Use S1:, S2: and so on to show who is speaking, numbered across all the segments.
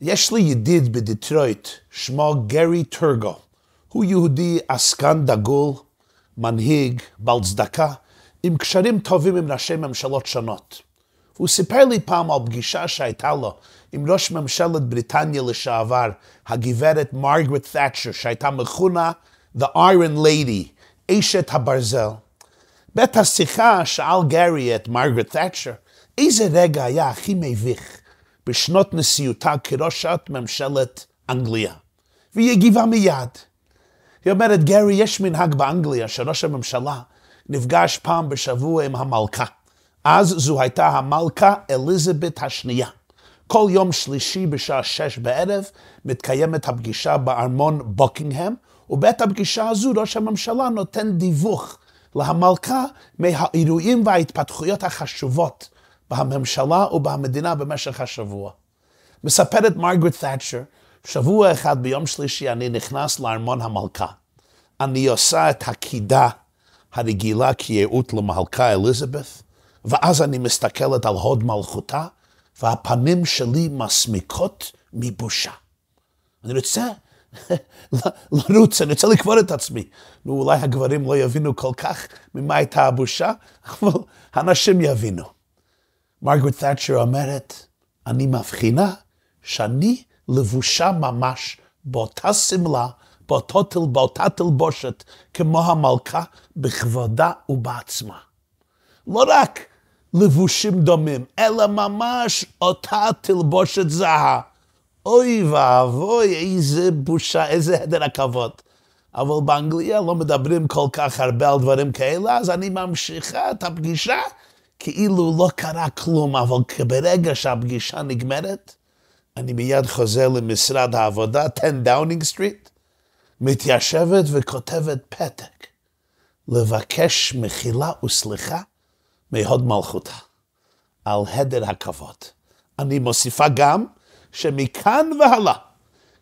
S1: יש לי ידיד בדיטרויט, שמו גרי טורגו. הוא יהודי עסקן דגול, מנהיג, בעל צדקה, עם קשרים טובים עם ראשי ממשלות שונות. הוא סיפר לי פעם על פגישה שהייתה לו עם ראש ממשלת בריטניה לשעבר, הגברת מרגרט תאצ'ר, שהייתה מכונה The Iron Lady, אשת הברזל. בעת השיחה שאל גרי את מרגרט תאצ'ר, איזה רגע היה הכי מביך בשנות נשיאותה כראשת ממשלת אנגליה? והיא הגיבה מיד. היא אומרת, גרי, יש מנהג באנגליה שראש הממשלה נפגש פעם בשבוע עם המלכה. אז זו הייתה המלכה אליזבת השנייה. כל יום שלישי בשעה שש בערב מתקיימת הפגישה בארמון בוקינגהם, ובעת הפגישה הזו ראש הממשלה נותן דיווח להמלכה מהאירועים וההתפתחויות החשובות בממשלה ובמדינה במשך השבוע. מספרת מרגרט תאצ'ר, שבוע אחד ביום שלישי אני נכנס לארמון המלכה. אני עושה את הקידה הרגילה כייעוט למלכה אליזבת, ואז אני מסתכלת על הוד מלכותה, והפנים שלי מסמיקות מבושה. אני רוצה לרוץ, אני רוצה לקבור את עצמי. נו, אולי הגברים לא יבינו כל כך ממה הייתה הבושה, אבל הנשים יבינו. מרגרט תאצ'ר אומרת, אני מבחינה שאני לבושה ממש באותה שמלה, באותו תל, באותה תלבושת, כמו המלכה, בכבודה ובעצמה. לא רק לבושים דומים, אלא ממש אותה תלבושת זהה. אוי ואבוי, איזה בושה, איזה הדר הכבוד. אבל באנגליה לא מדברים כל כך הרבה על דברים כאלה, אז אני ממשיכה את הפגישה כאילו לא קרה כלום, אבל ברגע שהפגישה נגמרת, אני מיד חוזר למשרד העבודה, 10 דאונינג סטריט, מתיישבת וכותבת פתק, לבקש מחילה וסליחה מהוד מלכותה על הדר הכבוד. אני מוסיפה גם שמכאן והלאה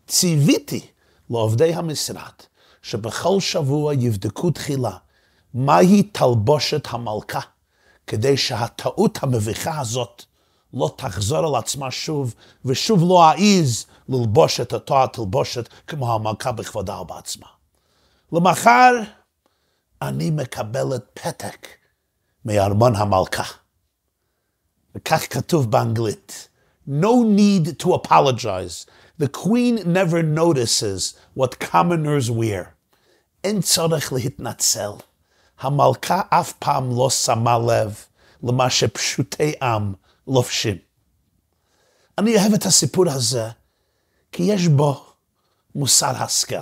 S1: ציוויתי לעובדי המשרד שבכל שבוע יבדקו תחילה מהי תלבושת המלכה, כדי שהטעות המביכה הזאת לא תחזור על עצמה שוב, ושוב לא אעז ללבוש את אותו התלבושת כמו המלכה בכבודה ובעצמה. למחר אני מקבלת פתק מארמון המלכה. וכך כתוב באנגלית, No need to apologize. The queen never notices what commoners wear. אין צורך להתנצל. המלכה אף פעם לא שמה לב למה שפשוטי עם לובשים. אני אוהב את הסיפור הזה, כי יש בו מוסר השכל.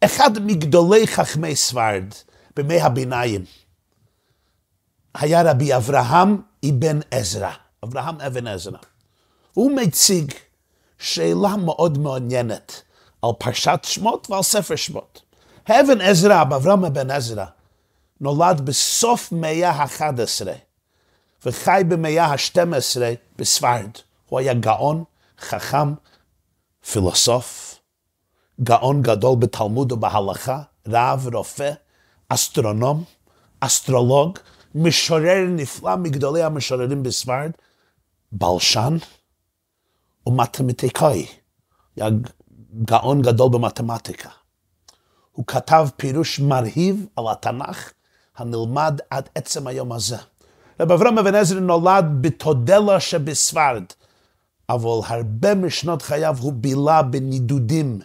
S1: אחד מגדולי חכמי ספרד בימי הביניים היה רבי אברהם אבן עזרא, אברהם אבן עזרא. הוא מציג שאלה מאוד מעניינת על פרשת שמות ועל ספר שמות. אבן עזרא, אברהם אבן עזרא, נולד בסוף מאה ה-11 וחי במאה ה-12 בספרד. הוא היה גאון, חכם, פילוסוף, גאון גדול בתלמוד ובהלכה, רב, רופא, אסטרונום, אסטרולוג, משורר נפלא מגדולי המשוררים בספרד, בלשן ומתמטיקאי. היה גאון גדול במתמטיקה. הוא כתב פירוש מרהיב על התנ"ך הנלמד עד עצם היום הזה. רב אברהם אבן עזרא נולד בתודלה שבספרד, אבל הרבה משנות חייו הוא בילה בנידודים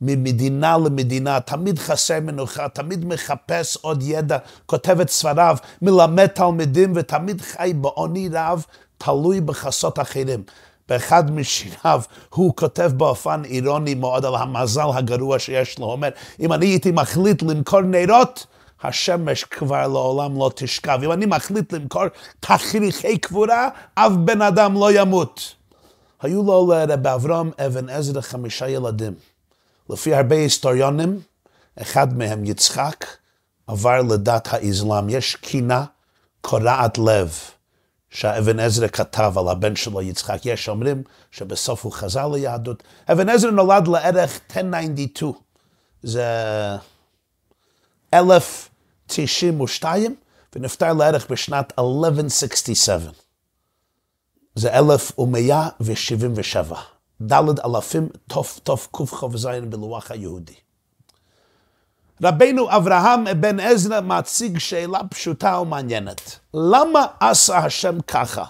S1: ממדינה למדינה, תמיד חסר מנוחה, תמיד מחפש עוד ידע, כותב את ספריו, מלמד תלמידים ותמיד חי בעוני רב, תלוי בחסות אחרים. באחד משיריו הוא כותב באופן אירוני מאוד על המזל הגרוע שיש לו. הוא אומר, אם אני הייתי מחליט למכור נרות, השמש כבר לעולם לא תשכב. אם אני מחליט למכור תכריכי קבורה, אף בן אדם לא ימות. היו לו לרבי אברהם אבן עזרא חמישה ילדים. לפי הרבה היסטוריונים, אחד מהם, יצחק, עבר לדת האסלאם. יש קינה קורעת לב שאבן עזרא כתב על הבן שלו יצחק. יש אומרים שבסוף הוא חזר ליהדות. אבן עזרא נולד לערך 1092. זה 1092, ונפטר לערך בשנת 1167. זה 1177. ד' אלפים תקכ"ז בלוח היהודי. רבנו אברהם אבן עזרא מציג שאלה פשוטה ומעניינת. למה עשה השם ככה?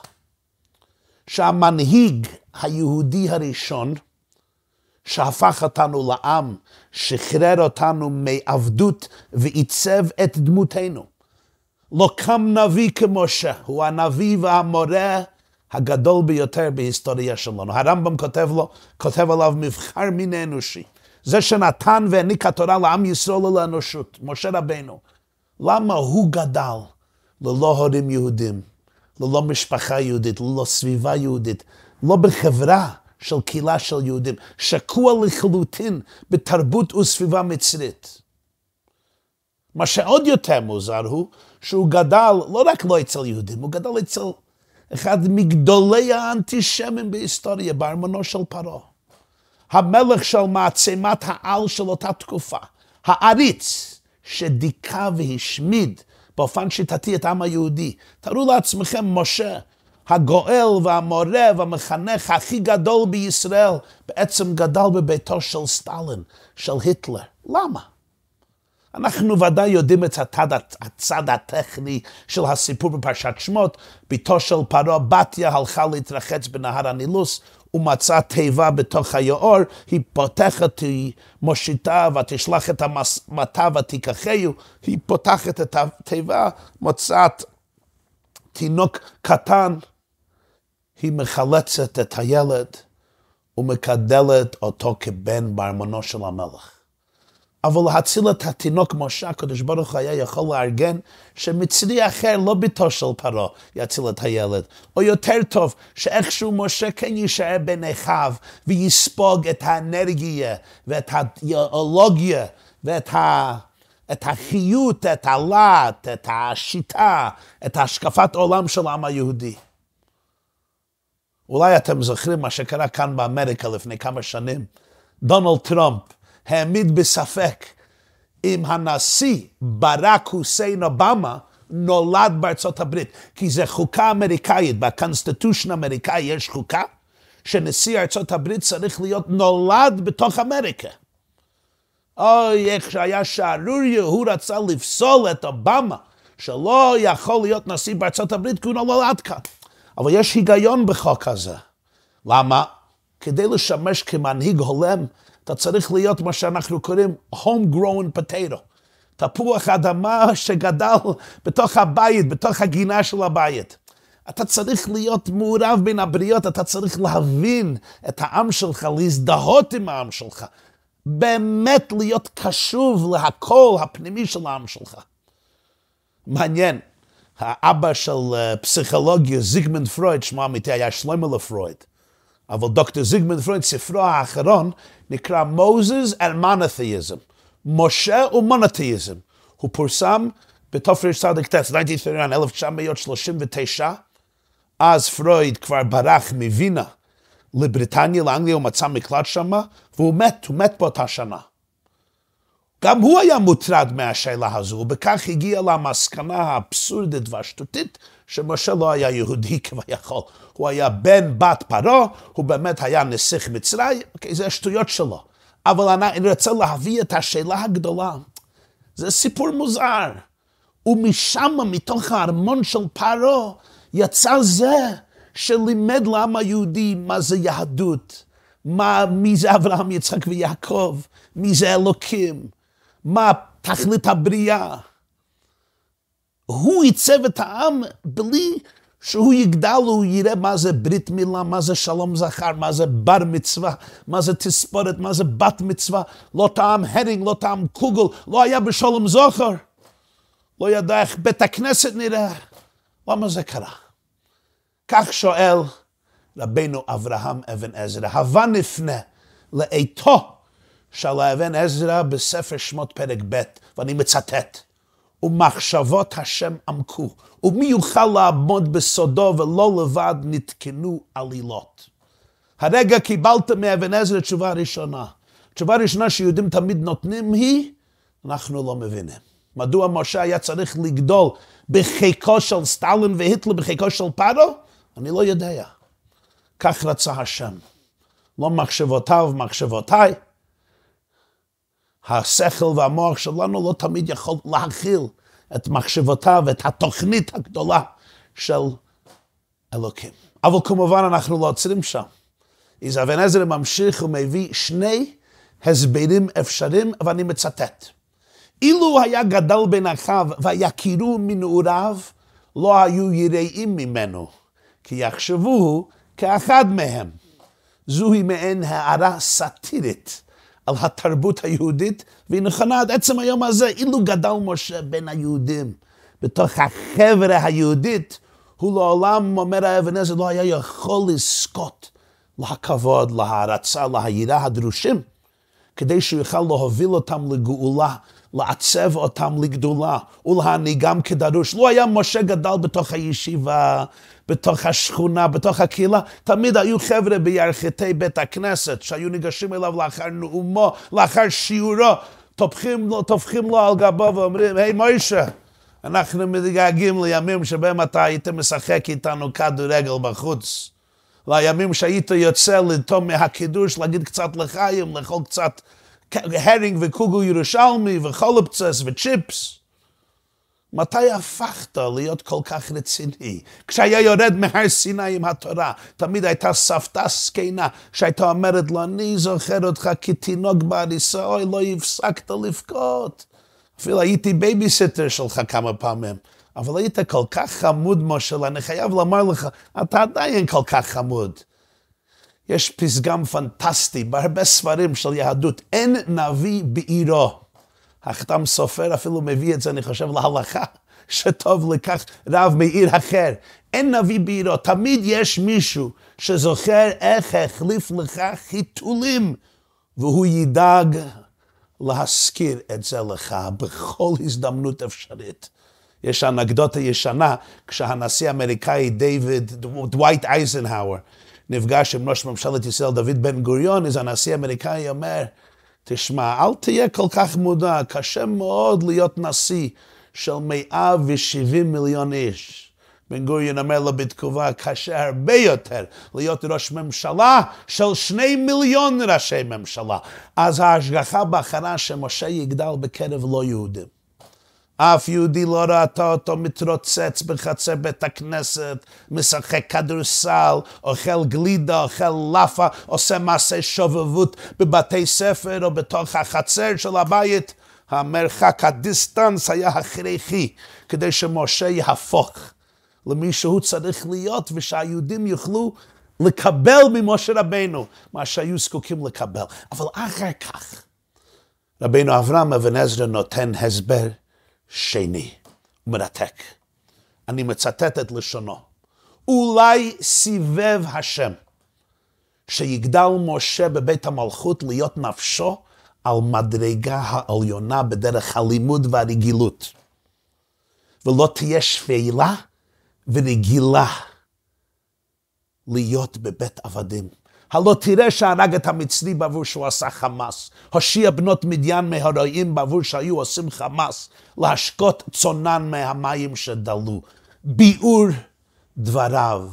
S1: שהמנהיג היהודי הראשון, שהפך אותנו לעם, שחרר אותנו מעבדות ועיצב את דמותנו. לא קם נביא כמשה, הוא הנביא והמורה הגדול ביותר בהיסטוריה שלנו. הרמב"ם כותב לו, כותב עליו מבחר מין האנושי. זה שנתן והעניק התורה לעם ישראל ולאנושות, משה רבנו. למה הוא גדל ללא הורים יהודים, ללא משפחה יהודית, ללא סביבה יהודית, לא בחברה של קהילה של יהודים, שקוע לחלוטין בתרבות וסביבה מצרית. מה שעוד יותר מוזר הוא שהוא גדל לא רק לא אצל יהודים, הוא גדל אצל אחד מגדולי האנטישמים בהיסטוריה, בארמונו של פרעה. המלך של מעצמת העל של אותה תקופה, העריץ שדיכא והשמיד באופן שיטתי את העם היהודי. תארו לעצמכם, משה, הגואל והמורה והמחנך הכי גדול בישראל, בעצם גדל בביתו של סטלין, של היטלר. למה? אנחנו ודאי יודעים את הצד, הצד הטכני של הסיפור בפרשת שמות. בתו של פרעה, בתיה הלכה להתרחץ בנהר הנילוס ומצאה תיבה בתוך היאור, היא פותחת, היא מושיטה ותשלח את המטה ותיקחהו, היא פותחת את התיבה, מוצאת תינוק קטן, היא מחלצת את הילד ומקדלת אותו כבן בארמונו של המלך. אבל להציל את התינוק משה, הקדוש ברוך הוא היה יכול לארגן שמצרי אחר, לא ביתו של פרעה, יציל את הילד. או יותר טוב, שאיכשהו משה כן יישאר בין אחיו ויספוג את האנרגיה ואת האידיאולוגיה ואת ה... את החיות, את הלהט, את השיטה, את השקפת עולם של העם היהודי. אולי אתם זוכרים מה שקרה כאן באמריקה לפני כמה שנים. דונלד טראמפ העמיד בספק אם הנשיא ברק חוסיין אובמה נולד בארצות הברית, כי זה חוקה אמריקאית, ב constitution האמריקאי יש חוקה שנשיא ארצות הברית צריך להיות נולד בתוך אמריקה. אוי, איך שהיה שערוריה, הוא רצה לפסול את אובמה, שלא יכול להיות נשיא בארצות הברית כי הוא נולד כאן. אבל יש היגיון בחוק הזה. למה? כדי לשמש כמנהיג הולם אתה צריך להיות מה שאנחנו קוראים home-grown potato. תפוח אדמה שגדל בתוך הבית, בתוך הגינה של הבית. אתה צריך להיות מעורב בין הבריות, אתה צריך להבין את העם שלך, להזדהות עם העם שלך. באמת להיות קשוב להקול הפנימי של העם שלך. מעניין, האבא של אה, פסיכולוגיה, זיגמנד פרויד, שמו אמיתי היה שלמה לפרויד. אבל דוקטור זיגמנד פרויד, ספרו האחרון, נקרא מוזס and monotheism, משה ומונותאיזם. הוא פורסם בתרצ"ט, 1939, אז פרויד כבר ברח מווינה לבריטניה, לאנגליה, הוא מצא מקלט שמה, והוא מת, הוא מת באותה שנה. גם הוא היה מוטרד מהשאלה הזו, ובכך הגיע למסקנה האבסורדית והשטותית שמשה לא היה יהודי כביכול. הוא היה בן בת פרעה, הוא באמת היה נסיך מצרים, אוקיי, זה השטויות שלו. אבל אני רוצה להביא את השאלה הגדולה. זה סיפור מוזר. ומשם, מתוך הארמון של פרעה, יצא זה שלימד לעם היהודי מה זה יהדות, מה, מי זה אברהם, יצחק ויעקב, מי זה אלוקים, מה תכלית הבריאה. הוא עיצב את העם בלי שהוא יגדל, הוא יראה מה זה ברית מילה, מה זה שלום זכר, מה זה בר מצווה, מה זה תספורת, מה זה בת מצווה, לא טעם הרינג, לא טעם קוגל, לא היה בשלום זוכר, לא ידע איך בית הכנסת נראה. למה זה קרה? כך שואל רבנו אברהם אבן עזרא, הווה נפנה לאיתו של האבן עזרא בספר שמות פרק ב', ואני מצטט. ומחשבות השם עמקו, ומי יוכל לעמוד בסודו ולא לבד נתקנו עלילות. הרגע קיבלת מאבן עזרא תשובה ראשונה. תשובה ראשונה שיהודים תמיד נותנים היא, אנחנו לא מבינים. מדוע משה היה צריך לגדול בחיקו של סטלין והיטלר בחיקו של פארו? אני לא יודע. כך רצה השם. לא מחשבותיו, מחשבותיי. השכל והמוח שלנו לא תמיד יכול להכיל את מחשבותיו, את התוכנית הגדולה של אלוקים. אבל כמובן אנחנו לא עוצרים שם. איזה אבן עזרא ממשיך ומביא שני הסברים אפשריים, ואני מצטט. אילו היה גדל בין אחיו ויכירו מנעוריו, לא היו יראים ממנו, כי יחשבוהו כאחד מהם. זוהי מעין הערה סאטירית על התרבות היהודית, והיא נכונה עד עצם היום הזה. אילו גדל משה בין היהודים, בתוך החבר'ה היהודית, הוא לעולם, אומר האבן עזר, לא היה יכול לזכות לכבוד, להערצה, להיראה הדרושים, כדי שהוא יוכל להוביל אותם לגאולה, לעצב אותם לגדולה ולהנהיגם כדרוש. לו היה משה גדל בתוך הישיבה, בתוך השכונה, בתוך הקהילה, תמיד היו חבר'ה בירכתי בית הכנסת שהיו ניגשים אליו לאחר נאומו, לאחר שיעורו, טופחים לו, טופחים לו על גבו ואומרים, היי hey, מוישה, אנחנו מתגעגעים לימים שבהם אתה היית משחק איתנו כדורגל בחוץ. לימים שהיית יוצא לטום מהקידוש, להגיד קצת לחיים, לאכול קצת הרינג וקוגו ירושלמי וחולפצס וצ'יפס. מתי הפכת להיות כל כך רציני? כשהיה יורד מהר סיני עם התורה, תמיד הייתה סבתא זקנה שהייתה אומרת לו, אני זוכר אותך כתינוק בעריסה, אוי, לא הפסקת לבכות. אפילו הייתי בייביסיטר שלך כמה פעמים. אבל היית כל כך חמוד, משה, אני חייב לומר לך, אתה עדיין כל כך חמוד. יש פתגם פנטסטי בהרבה ספרים של יהדות, אין נביא בעירו. החתם סופר אפילו מביא את זה, אני חושב, להלכה, שטוב לכך רב מעיר אחר. אין נביא בעירו, תמיד יש מישהו שזוכר איך החליף לך חיתולים, והוא ידאג להזכיר את זה לך בכל הזדמנות אפשרית. יש אנקדוטה ישנה, כשהנשיא האמריקאי דיוויד, דווייט אייזנהאואר, נפגש עם ראש ממשלת ישראל דוד בן גוריון, אז הנשיא האמריקאי אומר, תשמע, אל תהיה כל כך מודע, קשה מאוד להיות נשיא של 170 מיליון איש. בן גוריון אומר לו בתגובה, קשה הרבה יותר להיות ראש ממשלה של שני מיליון ראשי ממשלה. אז ההשגחה בחרה שמשה יגדל בקרב לא יהודים. אף יהודי לא ראתה אותו מתרוצץ בחצר בית הכנסת, משחק כדורסל, אוכל גלידה, אוכל לאפה, עושה מעשה שובבות בבתי ספר או בתוך החצר של הבית. המרחק, הדיסטנס היה הכרחי כדי שמשה יהפוך למי שהוא צריך להיות ושהיהודים יוכלו לקבל ממשה רבנו מה שהיו זקוקים לקבל. אבל אחר כך רבנו אברהם אבן עזרא נותן הסבר שני, מרתק. אני מצטט את לשונו. אולי סיבב השם שיגדל משה בבית המלכות להיות נפשו על מדרגה העליונה בדרך הלימוד והרגילות. ולא תהיה שפלה ורגילה להיות בבית עבדים. הלא תראה שהרג את המצרי בעבור שהוא עשה חמאס. הושיע בנות מדיין מהרועים בעבור שהיו עושים חמאס. להשקות צונן מהמים שדלו. ביאור דבריו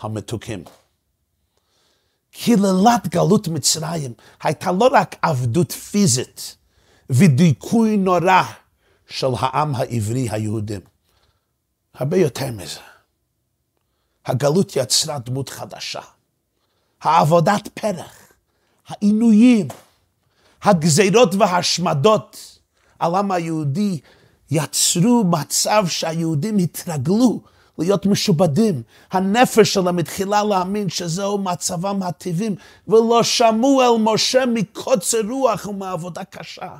S1: המתוקים. קללת גלות מצרים הייתה לא רק עבדות פיזית ודיכוי נורא של העם העברי היהודים. הרבה יותר מזה. הגלות יצרה דמות חדשה. העבודת פרח, העינויים, הגזירות וההשמדות על העם היהודי יצרו מצב שהיהודים התרגלו להיות משובדים. הנפש שלהם התחילה להאמין שזהו מצבם הטבעים, ולא שמעו אל משה מקוצר רוח ומעבודה קשה.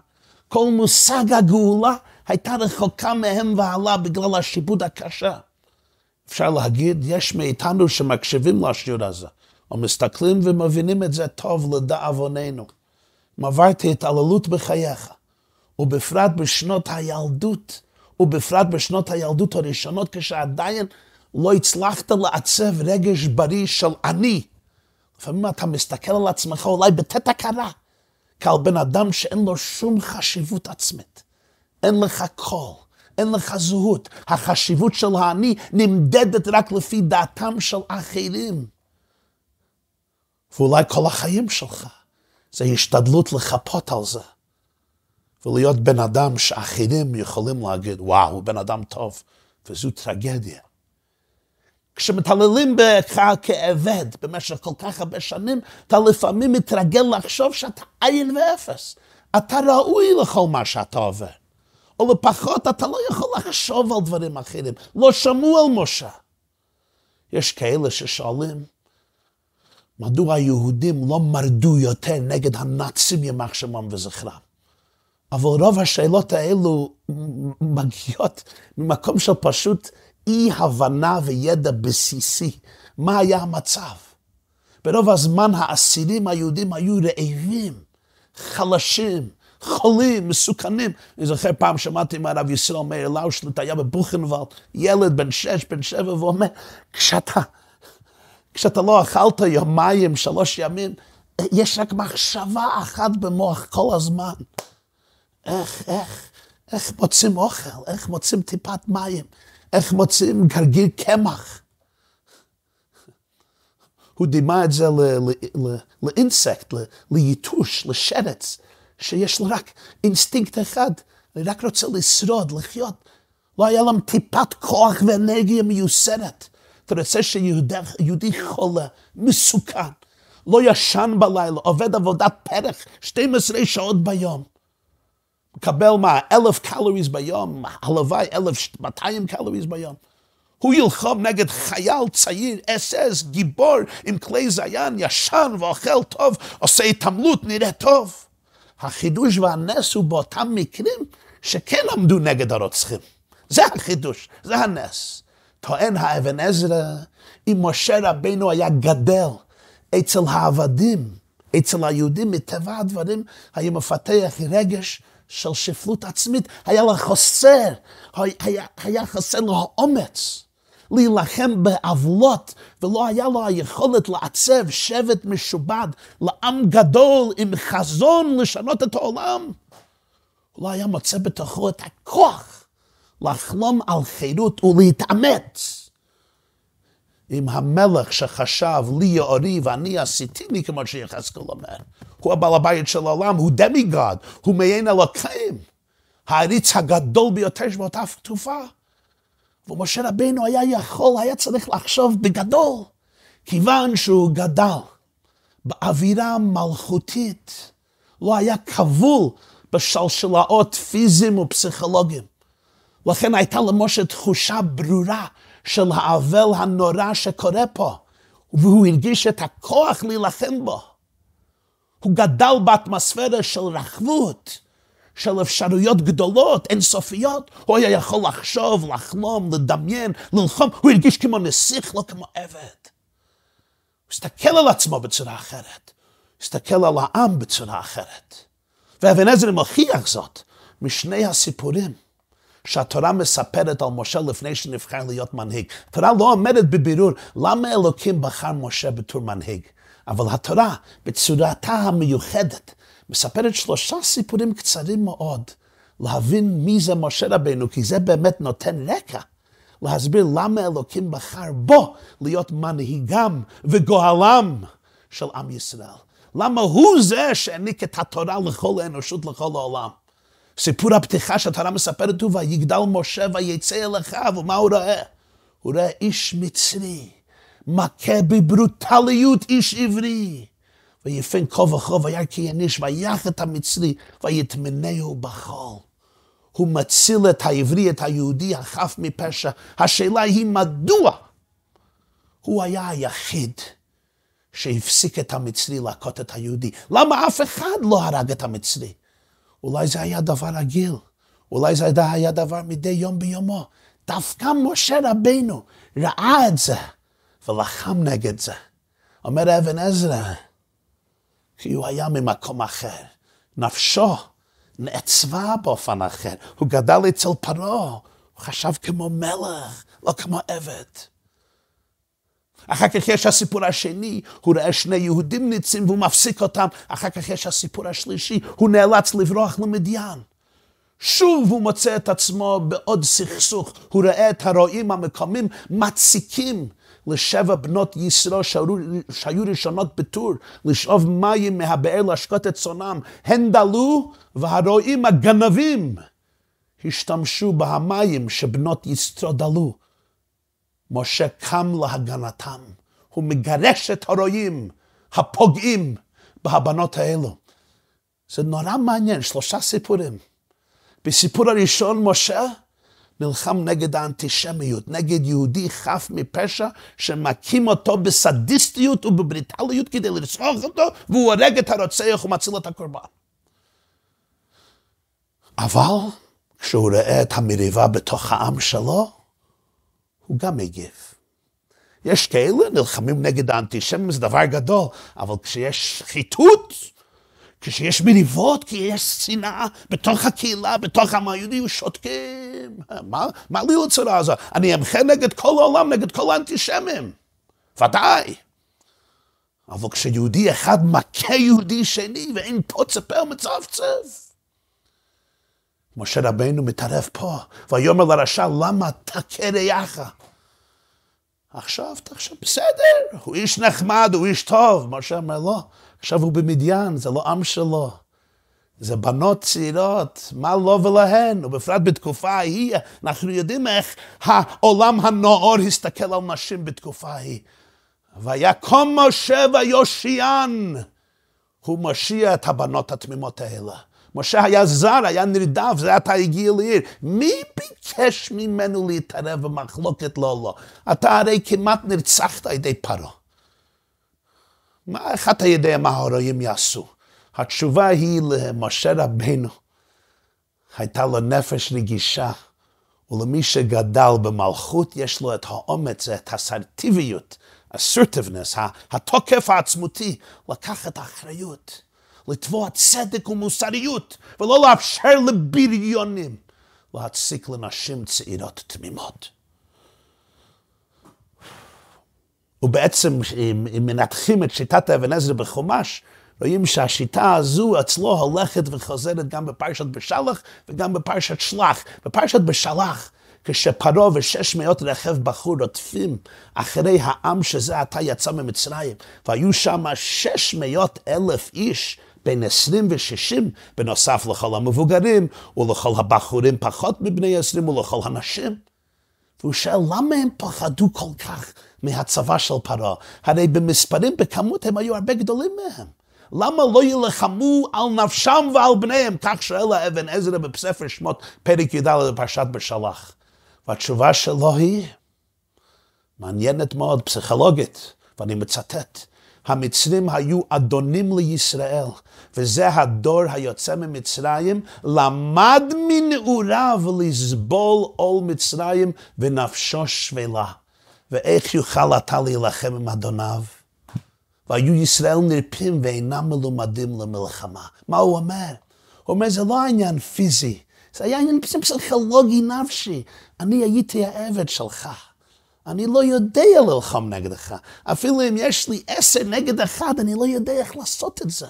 S1: כל מושג הגאולה הייתה רחוקה מהם והלאה בגלל השיבוד הקשה. אפשר להגיד, יש מאיתנו שמקשיבים לשיעור הזה. או מסתכלים ומבינים את זה טוב לדאבוננו. אם עברתי התעללות בחייך, ובפרט בשנות הילדות, ובפרט בשנות הילדות הראשונות, כשעדיין לא הצלחת לעצב רגש בריא של אני. לפעמים אתה מסתכל על עצמך אולי בתת הכרה, כעל בן אדם שאין לו שום חשיבות עצמית. אין לך קול, אין לך זהות. החשיבות של האני נמדדת רק לפי דעתם של אחרים. ואולי כל החיים שלך זה השתדלות לחפות על זה. ולהיות בן אדם שאחרים יכולים להגיד, וואו, הוא בן אדם טוב, וזו טרגדיה. כשמתעללים בך כעבד במשך כל כך הרבה שנים, אתה לפעמים מתרגל לחשוב שאתה עין ואפס. אתה ראוי לכל מה שאתה עובר. או לפחות אתה לא יכול לחשוב על דברים אחרים. לא שמעו על משה. יש כאלה ששואלים, מדוע היהודים לא מרדו יותר נגד הנאצים ימח שמם וזכרם? אבל רוב השאלות האלו מגיעות ממקום של פשוט אי הבנה וידע בסיסי. מה היה המצב? ברוב הזמן האסירים היהודים היו רעבים, חלשים, חולים, מסוכנים. אני זוכר פעם שמעתי מהרב ישראל מאיר לאושלט, היה בבוכנוולד, ילד בן שש, בן שבע, והוא אומר, כשאתה, כשאתה לא אכלת יומיים, שלוש ימים, יש רק מחשבה אחת במוח כל הזמן. איך, איך, איך מוצאים אוכל, איך מוצאים טיפת מים, איך מוצאים גרגיר קמח. הוא דימה את זה ל insect, ליתוש, לשרץ, שיש לו רק אינסטינקט אחד, אני רק רוצה לשרוד, לחיות. לא היה להם טיפת כוח ואנרגיה מיותרת. אתה רוצה שיהודי חולה, מסוכן, לא ישן בלילה, עובד עבודת פרח 12 שעות ביום. מקבל מה, אלף קלוריז ביום, הלוואי אלף מאתיים קלוריז ביום. הוא ילחום נגד חייל צעיר, אס אס, גיבור, עם כלי זיין, ישן ואוכל טוב, עושה התעמלות, נראה טוב. החידוש והנס הוא באותם מקרים שכן עמדו נגד הרוצחים. זה החידוש, זה הנס. טוען האבן עזרא, אם משה רבינו היה גדל אצל העבדים, אצל היהודים, מטבע הדברים, היה מפתח רגש של שפלות עצמית, היה לה חסר, היה, היה חסר לו אומץ להילחם בעוולות, ולא היה לו היכולת לעצב שבט משובד לעם גדול עם חזון לשנות את העולם. הוא לא היה מוצא בתוכו את הכוח לחלום על חירות ולהתאמץ. עם המלך שחשב לי יאורי ואני עשיתי לי, כמו שיחזקאל אומר. הוא הבעל הבית של העולם, הוא דמיגוד, הוא מעין אלוקים. העריץ הגדול ביותר שבאותה תקופה. ומשה רבינו היה יכול, היה צריך לחשוב בגדול, כיוון שהוא גדל באווירה מלכותית, לא היה כבול בשלשלאות פיזיים ופסיכולוגיים. לכן הייתה למשה תחושה ברורה של האבל הנורא שקורה פה, והוא הרגיש את הכוח להילחם בו. הוא גדל באטמוספירה של רחבות, של אפשרויות גדולות, אינסופיות. הוא היה יכול לחשוב, לחלום, לדמיין, ללחום. הוא הרגיש כמו נסיך, לא כמו עבד. הוא הסתכל על עצמו בצורה אחרת. הוא הסתכל על העם בצורה אחרת. ואבן עזרא מוכיח זאת משני הסיפורים שהתורה מספרת על משה לפני שנבחר להיות מנהיג. התורה לא אומרת בבירור למה אלוקים בחר משה בתור מנהיג, אבל התורה בצורתה המיוחדת מספרת שלושה סיפורים קצרים מאוד להבין מי זה משה רבנו, כי זה באמת נותן רקע. להסביר למה אלוקים בחר בו להיות מנהיגם וגואלם של עם ישראל. למה הוא זה שהעניק את התורה לכל האנושות, לכל העולם. סיפור הפתיחה שהתורה מספרת הוא, ויגדל משה ויצא אל אחיו, ומה הוא רואה? הוא רואה איש מצרי, מכה בברוטליות איש עברי. ויפן כה וכה והיה כי יניש, ויח את המצרי, ויטמנהו בחול. הוא מציל את העברי, את היהודי החף מפשע. השאלה היא מדוע הוא היה היחיד שהפסיק את המצרי להכות את היהודי. למה אף אחד לא הרג את המצרי? אולי זה היה דבר רגיל, אולי זה היה דבר מדי יום ביומו. דווקא משה רבינו ראה את זה ולחם נגד זה. אומר אבן עזרא, כי הוא היה ממקום אחר. נפשו נעצבה באופן אחר. הוא גדל אצל פרעה, הוא חשב כמו מלך, לא כמו עבד. אחר כך יש הסיפור השני, הוא רואה שני יהודים ניצים והוא מפסיק אותם. אחר כך יש הסיפור השלישי, הוא נאלץ לברוח למדיין. שוב הוא מוצא את עצמו בעוד סכסוך. הוא רואה את הרועים המקומיים מציקים לשבע בנות ישרו שהיו ראשונות בטור, לשאוב מים מהבאר להשקות את צונם. הן דלו, והרועים הגנבים השתמשו בהמים שבנות ישרו דלו. משה קם להגנתם. הוא מגרש את הרועים הפוגעים בהבנות האלו. זה נורא מעניין, שלושה סיפורים. בסיפור הראשון, משה נלחם נגד האנטישמיות, נגד יהודי חף מפשע, שמכים אותו בסדיסטיות ובבריטליות כדי לרצוח אותו, והוא הורג את הרוצח ומציל את הקורבן. אבל כשהוא רואה את המריבה בתוך העם שלו, הוא גם מגיב. יש כאלה נלחמים נגד האנטישמים, זה דבר גדול, אבל כשיש שחיתות, כשיש מריבות, כי יש שנאה בתוך הקהילה, בתוך העם היהודי, שותקים. מה, מה לי לצורה הזאת? אני אמחה נגד כל העולם, נגד כל האנטישמים. ודאי. אבל כשיהודי אחד מכה יהודי שני ואין פוצה פה ומצפצף. משה רבנו מתערב פה, ויאמר לרשע, למה תכה רעך? עכשיו תחשוב, בסדר, הוא איש נחמד, הוא איש טוב. משה אומר, לא, עכשיו הוא במדיין, זה לא עם שלו. זה בנות צעירות, מה לו ולהן, ובפרט בתקופה ההיא, אנחנו יודעים איך העולם הנאור הסתכל על נשים בתקופה ההיא. ויקום משה ויושיען, הוא מושיע את הבנות התמימות האלה. משה היה זר, היה נרדף, זה עתה הגיע לעיר. מי ביקש ממנו להתערב במחלוקת לא לא? אתה הרי כמעט נרצחת על ידי פרעה. מה, איך אתה יודע מה ההורים יעשו? התשובה היא למשה רבנו, הייתה לו נפש רגישה, ולמי שגדל במלכות יש לו את האומץ, את האסרטיביות, assertiveness, התוקף העצמותי, לקחת אחריות. לתבוע צדק ומוסריות, ולא לאפשר לבריונים להציק לנשים צעירות תמימות. ובעצם, אם, אם מנתחים את שיטת אבן עזרא בחומש, רואים שהשיטה הזו אצלו הולכת וחוזרת גם בפרשת בשלח וגם בפרשת שלח. בפרשת בשלח, כשפרעה ושש מאות רכב בחור רודפים אחרי העם שזה עתה יצא ממצרים, והיו שם שש מאות אלף איש בין 20 ו-60, בנוסף לכל המבוגרים, ולכל הבחורים פחות מבני 20, ולכל הנשים. והוא שואל, למה הם פחדו כל כך מהצבא של פרעה? הרי במספרים, בכמות, הם היו הרבה גדולים מהם. למה לא יילחמו על נפשם ועל בניהם? כך שואל האבן עזרא בספר שמות, פרק י"ד בפרשת בשלח. והתשובה שלו היא מעניינת מאוד, פסיכולוגית, ואני מצטט. המצרים היו אדונים לישראל, וזה הדור היוצא ממצרים, למד מנעוריו לסבול עול מצרים ונפשו שפלה. ואיך יוכל אתה להילחם עם אדוניו? והיו ישראל נרפים ואינם מלומדים למלחמה. מה הוא אומר? הוא אומר, זה לא עניין פיזי, זה היה עניין פסיכולוגי נפשי. אני הייתי העבד שלך. אני לא יודע ללחום נגדך. אפילו אם יש לי עשר נגד אחד, אני לא יודע איך לעשות את זה.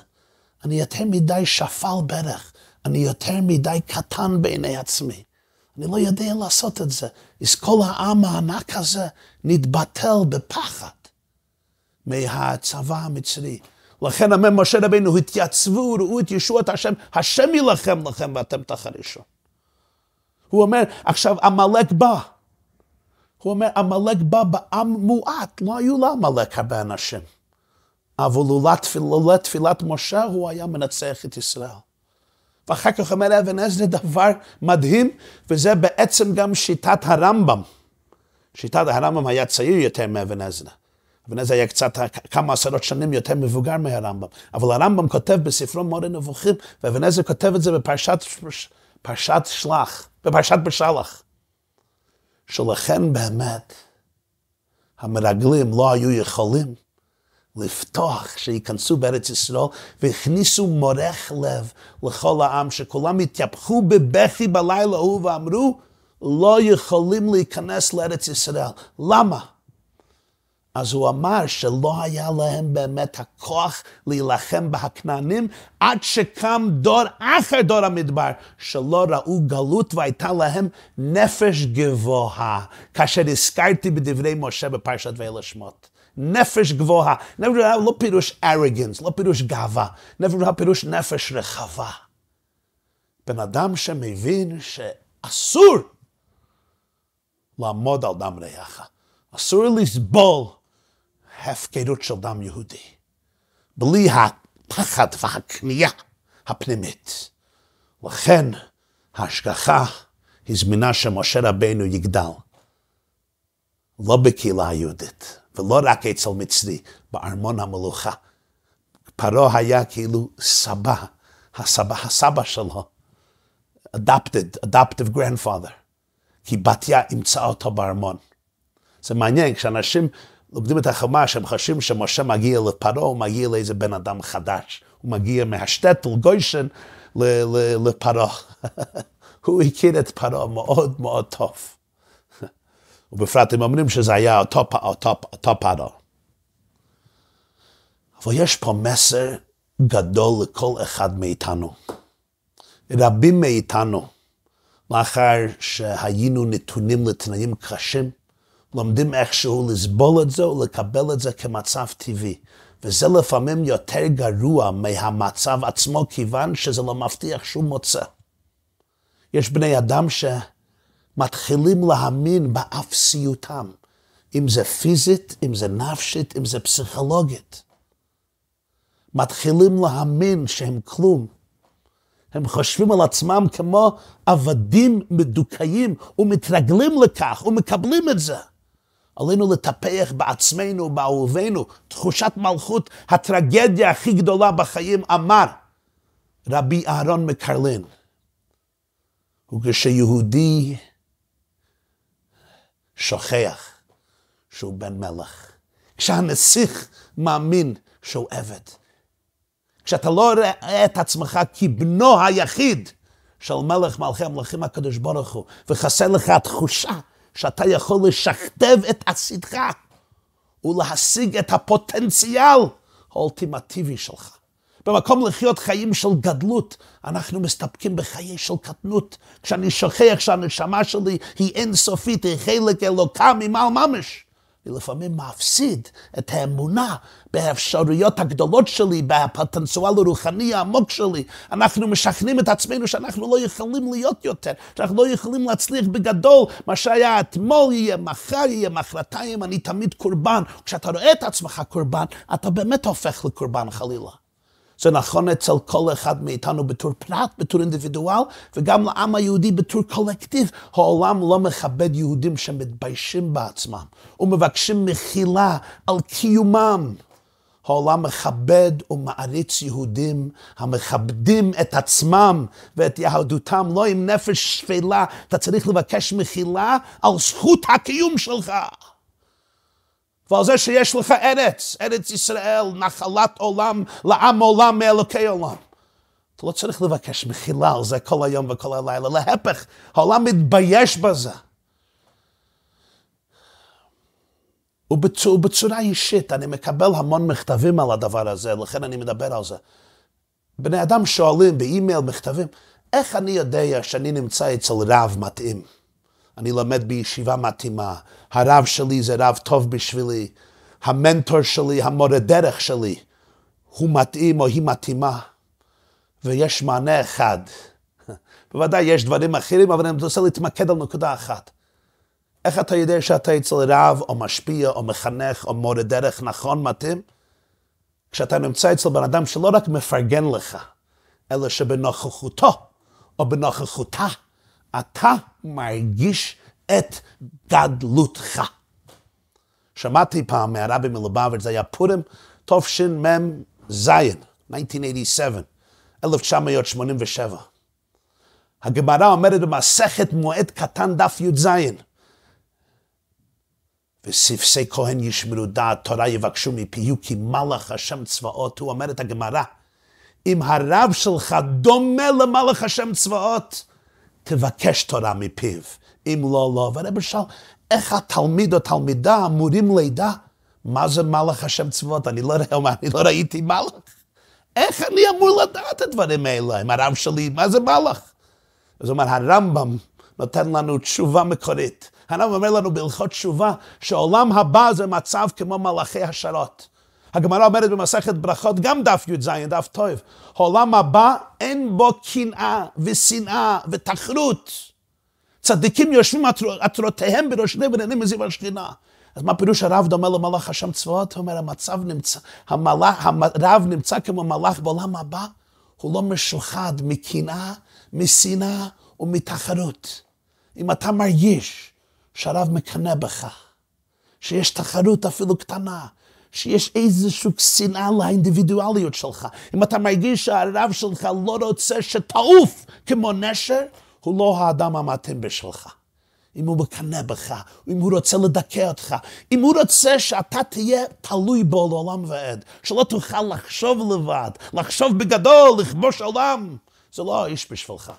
S1: אני יותר מדי שפל ברך. אני יותר מדי קטן בעיני עצמי. אני לא יודע לעשות את זה. אז כל העם הענק הזה נתבטל בפחד מהצבא המצרי. לכן אומר משה רבינו, התייצבו, ראו את ישועת השם, השם יילחם לכם ואתם תחרישו. הוא אומר, עכשיו עמלק בא. הוא אומר, עמלק בא בעם מועט, לא היו לעמלק הרבה אנשים. אבל לולא תפילת משה הוא היה מנצח את ישראל. ואחר כך אומר אבן עזרא דבר מדהים, וזה בעצם גם שיטת הרמב"ם. שיטת הרמב"ם היה צעיר יותר מאבן עזרא. אבן עזרא היה קצת, כמה עשרות שנים יותר מבוגר מהרמב"ם. אבל הרמב"ם כותב בספרו מורה נבוכים, ואבן עזרא כותב את זה בפרשת פרשת שלח, בפרשת בשלח. שלכן באמת המרגלים לא היו יכולים לפתוח, שייכנסו בארץ ישראל, והכניסו מורך לב לכל העם, שכולם התייפחו בבכי בלילה ההוא ואמרו, לא יכולים להיכנס לארץ ישראל. למה? אז הוא אמר שלא היה להם באמת הכוח להילחם בהכנענים עד שקם דור אחר דור המדבר שלא ראו גלות והייתה להם נפש גבוהה. כאשר הזכרתי בדברי משה בפרשת ואלה שמות. נפש גבוהה. נפש גבוהה לא פירוש ארגנס, לא פירוש גאווה. נפש גבוהה פירוש נפש רחבה. בן אדם שמבין שאסור לעמוד על דם רעך. אסור לסבול הפקרות של דם יהודי. בלי הפחד והכניעה הפנימית. לכן ההשגחה הזמינה שמשה רבנו יגדל. לא בקהילה היהודית, ולא רק אצל מצרי, בארמון המלוכה. פרעה היה כאילו סבא, הסבא, הסבא שלו, adopted, adoptive grandfather, כי בתיה אימצה אותו בארמון. זה מעניין, כשאנשים לומדים את החומש, הם חושבים שמשה מגיע לפרעה, הוא מגיע לאיזה בן אדם חדש. הוא מגיע מהשטטל, גוישן, לפרעה. הוא הכיר את פרעה מאוד מאוד טוב. ובפרט הם אומרים שזה היה אותו, אותו, אותו פרעה. אבל יש פה מסר גדול לכל אחד מאיתנו. רבים מאיתנו, לאחר שהיינו נתונים לתנאים קשים, לומדים איכשהו לסבול את זה ולקבל את זה כמצב טבעי. וזה לפעמים יותר גרוע מהמצב עצמו, כיוון שזה לא מבטיח שום מוצא. יש בני אדם שמתחילים להאמין באפסיותם, אם זה פיזית, אם זה נפשית, אם זה פסיכולוגית. מתחילים להאמין שהם כלום. הם חושבים על עצמם כמו עבדים מדוכאים ומתרגלים לכך ומקבלים את זה. עלינו לטפח בעצמנו, באהובינו, תחושת מלכות, הטרגדיה הכי גדולה בחיים, אמר רבי אהרון מקרלין. וכשיהודי שוכח שהוא בן מלך, כשהנסיך מאמין שהוא עבד, כשאתה לא רואה את עצמך כבנו היחיד של מלך מלכי המלכים הקדוש ברוך הוא, וחסר לך התחושה שאתה יכול לשכתב את עשיתך ולהשיג את הפוטנציאל האולטימטיבי שלך. במקום לחיות חיים של גדלות, אנחנו מסתפקים בחיי של קטנות. כשאני שוכח שהנשמה שלי היא אינסופית, היא חלק אלוקה ממעל ממש. אני לפעמים מפסיד את האמונה באפשרויות הגדולות שלי, בפוטנציאל הרוחני העמוק שלי. אנחנו משכנעים את עצמנו שאנחנו לא יכולים להיות יותר, שאנחנו לא יכולים להצליח בגדול. מה שהיה אתמול יהיה, מחר יהיה, מחרתיים, אני תמיד קורבן. כשאתה רואה את עצמך קורבן, אתה באמת הופך לקורבן חלילה. זה נכון אצל כל אחד מאיתנו בתור פרט, בתור אינדיבידואל, וגם לעם היהודי בתור קולקטיב. העולם לא מכבד יהודים שמתביישים בעצמם ומבקשים מחילה על קיומם. העולם מכבד ומעריץ יהודים המכבדים את עצמם ואת יהדותם, לא עם נפש שפלה, אתה צריך לבקש מחילה על זכות הקיום שלך. ועל זה שיש לך ארץ, ארץ ישראל, נחלת עולם, לעם עולם מאלוקי עולם. אתה לא צריך לבקש מחילה על זה כל היום וכל הלילה, להפך, העולם מתבייש בזה. ובצורה, ובצורה אישית, אני מקבל המון מכתבים על הדבר הזה, לכן אני מדבר על זה. בני אדם שואלים באימייל, מכתבים, איך אני יודע שאני נמצא אצל רב מתאים? אני לומד בישיבה מתאימה, הרב שלי זה רב טוב בשבילי, המנטור שלי, המורה דרך שלי, הוא מתאים או היא מתאימה, ויש מענה אחד. בוודאי יש דברים אחרים, אבל אני רוצה להתמקד על נקודה אחת. איך אתה יודע שאתה אצל רב או משפיע או מחנך או מורה דרך נכון, מתאים? כשאתה נמצא אצל בן אדם שלא רק מפרגן לך, אלא שבנוכחותו או בנוכחותה אתה מרגיש את גדלותך. שמעתי פעם מהרבי מלובביץ', זה היה פורים תשמ"ז, 1987, 1987. הגמרא אומרת במסכת מועד קטן דף י"ז, וספסי כהן ישמרו דעת, תורה יבקשו מפיהו, כי מלאך השם צבאות, הוא אומר את הגמרא, אם הרב שלך דומה למלאך השם צבאות, תבקש תורה מפיו, אם לא, לא. והרב שאל, איך התלמיד או תלמידה אמורים לידע מה זה מלאך השם צבאות? אני לא, אני לא ראיתי מלאך. איך אני אמור לדעת את הדברים האלה עם הרב שלי? מה זה מלאך? אז הוא אומר, הרמב"ם נותן לנו תשובה מקורית. הרמב"ם אומר לנו בהלכות תשובה שעולם הבא זה מצב כמו מלאכי השרת. הגמרא אומרת במסכת ברכות, גם דף י"ז, דף טוב, העולם הבא אין בו קנאה ושנאה ותחרות. צדיקים יושבים עטרותיהם בראשני ונהנים מזיו השכינה. אז מה פירוש הרב דומה למלאך השם צבאות? הוא אומר, המצב נמצא, המלאך, הרב נמצא כמו מלאך בעולם הבא, הוא לא משוחד מקנאה, משנאה ומתחרות. אם אתה מרגיש שהרב מקנא בך, שיש תחרות אפילו קטנה, שיש איזושהי שנאה לאינדיבידואליות שלך. אם אתה מרגיש שהרב שלך לא רוצה שתעוף כמו נשר, הוא לא האדם המתאים בשבילך. אם הוא מקנא בך, אם הוא רוצה לדכא אותך, אם הוא רוצה שאתה תהיה תלוי בו לעולם ועד, שלא תוכל לחשוב לבד, לחשוב בגדול, לכבוש עולם, זה לא האיש בשבילך.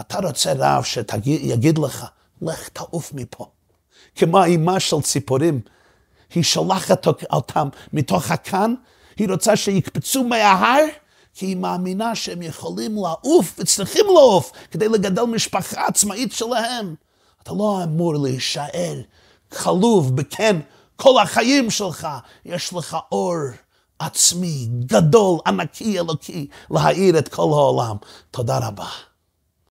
S1: אתה רוצה רב שיגיד לך, לך תעוף מפה. כמו האימה של ציפורים, היא שולחת אותם מתוך הכאן, היא רוצה שיקפצו מההר, כי היא מאמינה שהם יכולים לעוף וצריכים לעוף כדי לגדל משפחה עצמאית שלהם. אתה לא אמור להישאר כלוב בכן כל החיים שלך. יש לך אור עצמי, גדול, ענקי, אלוקי, להאיר את כל העולם. תודה רבה.